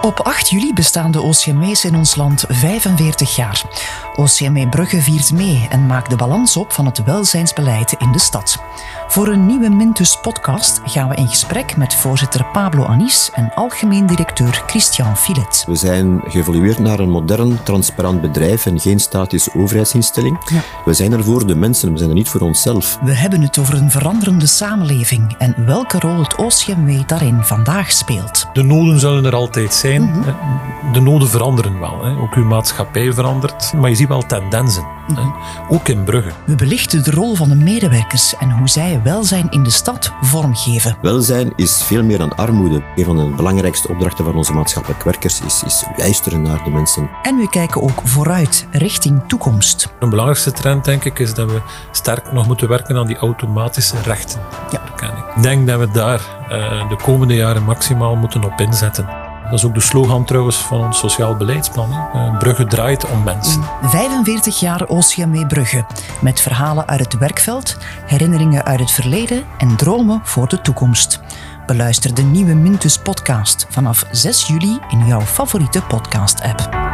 Op 8 juli bestaan de OCME's in ons land 45 jaar. OCME Brugge viert mee en maakt de balans op van het welzijnsbeleid in de stad. Voor een nieuwe Mintus-podcast gaan we in gesprek met voorzitter Pablo Anis en algemeen directeur Christian Filet. We zijn geëvolueerd naar een modern, transparant bedrijf en geen statische overheidsinstelling. Ja. We zijn er voor de mensen, we zijn er niet voor onszelf. We hebben het over een veranderende samenleving en welke rol het OCME daarin vandaag speelt. De noden zullen er altijd zijn. De noden veranderen wel. Hè. Ook uw maatschappij verandert. Maar je ziet wel tendensen. Hè. Ook in Brugge. We belichten de rol van de medewerkers en hoe zij welzijn in de stad vormgeven. Welzijn is veel meer dan armoede. Een van de belangrijkste opdrachten van onze maatschappelijk werkers is, is luisteren naar de mensen. En we kijken ook vooruit, richting toekomst. Een belangrijkste trend, denk ik, is dat we sterk nog moeten werken aan die automatische rechten. Ja. Ik denk dat we daar eh, de komende jaren maximaal moeten op inzetten. Dat is ook de slogan trouwens van ons sociaal beleidsplan. hè. Eh, Brugge draait om mensen. 45 jaar OCME Brugge. Met verhalen uit het werkveld, herinneringen uit het verleden en dromen voor de toekomst. Beluister de nieuwe Mintus podcast vanaf 6 juli in jouw favoriete podcast-app.